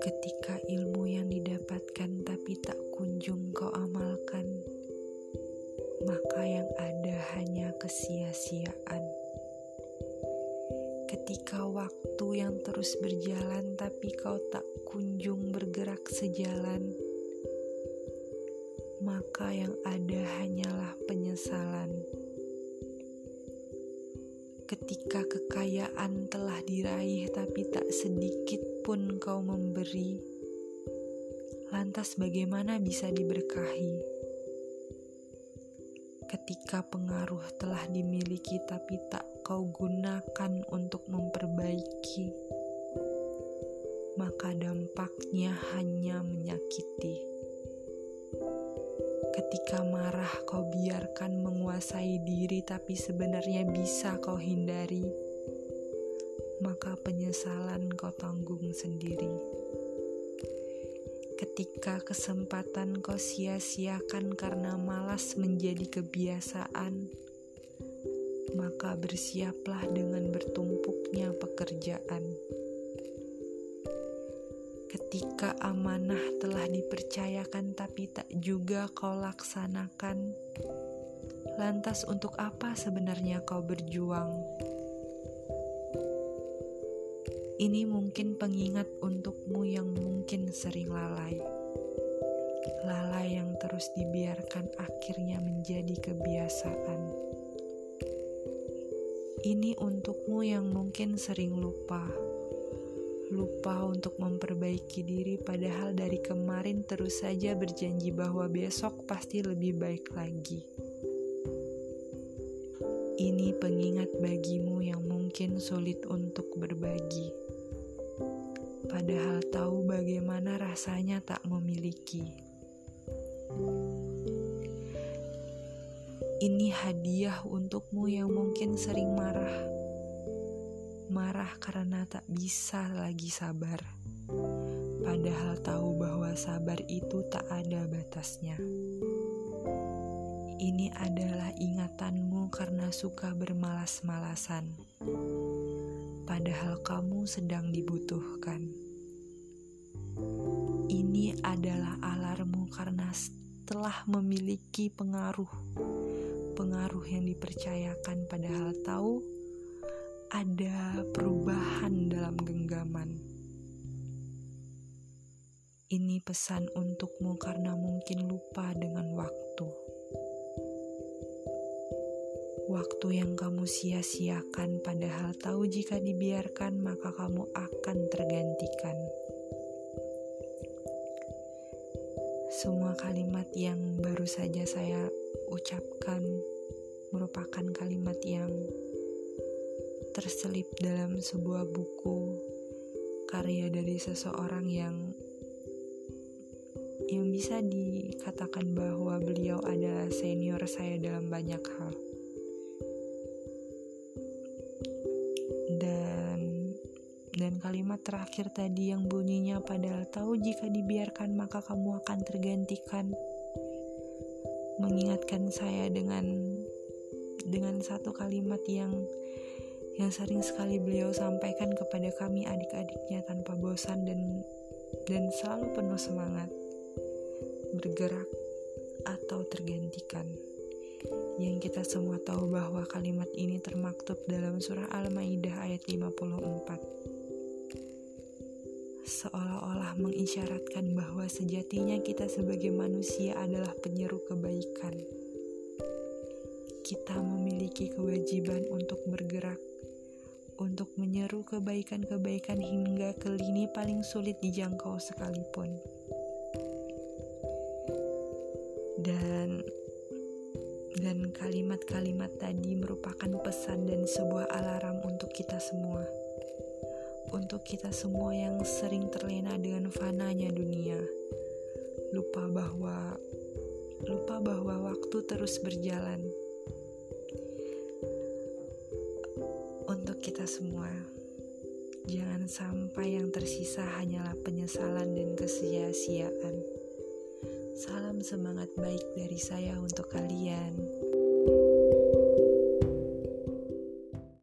Ketika ilmu yang didapatkan tapi tak kunjung kau amalkan, maka yang ada hanya kesia-siaan. Ketika waktu yang terus berjalan tapi kau tak kunjung bergerak sejalan, maka yang ada hanyalah penyesalan. Ketika kekayaan telah diraih tapi tak sedikit pun kau memberi, lantas bagaimana bisa diberkahi? Ketika pengaruh telah dimiliki tapi tak kau gunakan untuk memperbaiki, maka dampaknya hanya menyakiti. Ketika marah kau biarkan menguasai diri tapi sebenarnya bisa kau hindari, maka penyesalan kau tanggung sendiri. Ketika kesempatan kau sia-siakan karena malas menjadi kebiasaan, maka bersiaplah dengan bertumpuknya pekerjaan. Ketika amanah telah dipercayakan tapi tak juga kau laksanakan, lantas untuk apa sebenarnya kau berjuang? Ini mungkin pengingat untukmu yang mungkin sering lalai. Lalai yang terus dibiarkan akhirnya menjadi kebiasaan. Ini untukmu yang mungkin sering lupa lupa untuk memperbaiki diri, padahal dari kemarin terus saja berjanji bahwa besok pasti lebih baik lagi. Ini pengingat bagimu yang mungkin sulit untuk berbagi, padahal tahu bagaimana rasanya tak memiliki. Ini hadiah untukmu yang mungkin sering marah marah karena tak bisa lagi sabar. Padahal tahu bahwa sabar itu tak ada batasnya. Ini adalah ingatanmu karena suka bermalas-malasan. Padahal kamu sedang dibutuhkan. Ini adalah alarmmu karena setelah memiliki pengaruh, pengaruh yang dipercayakan padahal tahu ada perubahan dalam genggaman. Ini pesan untukmu karena mungkin lupa dengan waktu. Waktu yang kamu sia-siakan, padahal tahu jika dibiarkan, maka kamu akan tergantikan. Semua kalimat yang baru saja saya ucapkan merupakan kalimat yang terselip dalam sebuah buku karya dari seseorang yang yang bisa dikatakan bahwa beliau adalah senior saya dalam banyak hal. Dan dan kalimat terakhir tadi yang bunyinya padahal tahu jika dibiarkan maka kamu akan tergantikan mengingatkan saya dengan dengan satu kalimat yang yang sering sekali beliau sampaikan kepada kami adik-adiknya tanpa bosan dan dan selalu penuh semangat bergerak atau tergantikan. Yang kita semua tahu bahwa kalimat ini termaktub dalam surah Al-Maidah ayat 54. Seolah-olah mengisyaratkan bahwa sejatinya kita sebagai manusia adalah penyeru kebaikan. Kita memiliki kewajiban untuk bergerak untuk menyeru kebaikan-kebaikan hingga ke lini paling sulit dijangkau sekalipun. Dan dan kalimat-kalimat tadi merupakan pesan dan sebuah alarm untuk kita semua. Untuk kita semua yang sering terlena dengan fananya dunia. Lupa bahwa lupa bahwa waktu terus berjalan kita semua. Jangan sampai yang tersisa hanyalah penyesalan dan kesia-siaan. Salam semangat baik dari saya untuk kalian.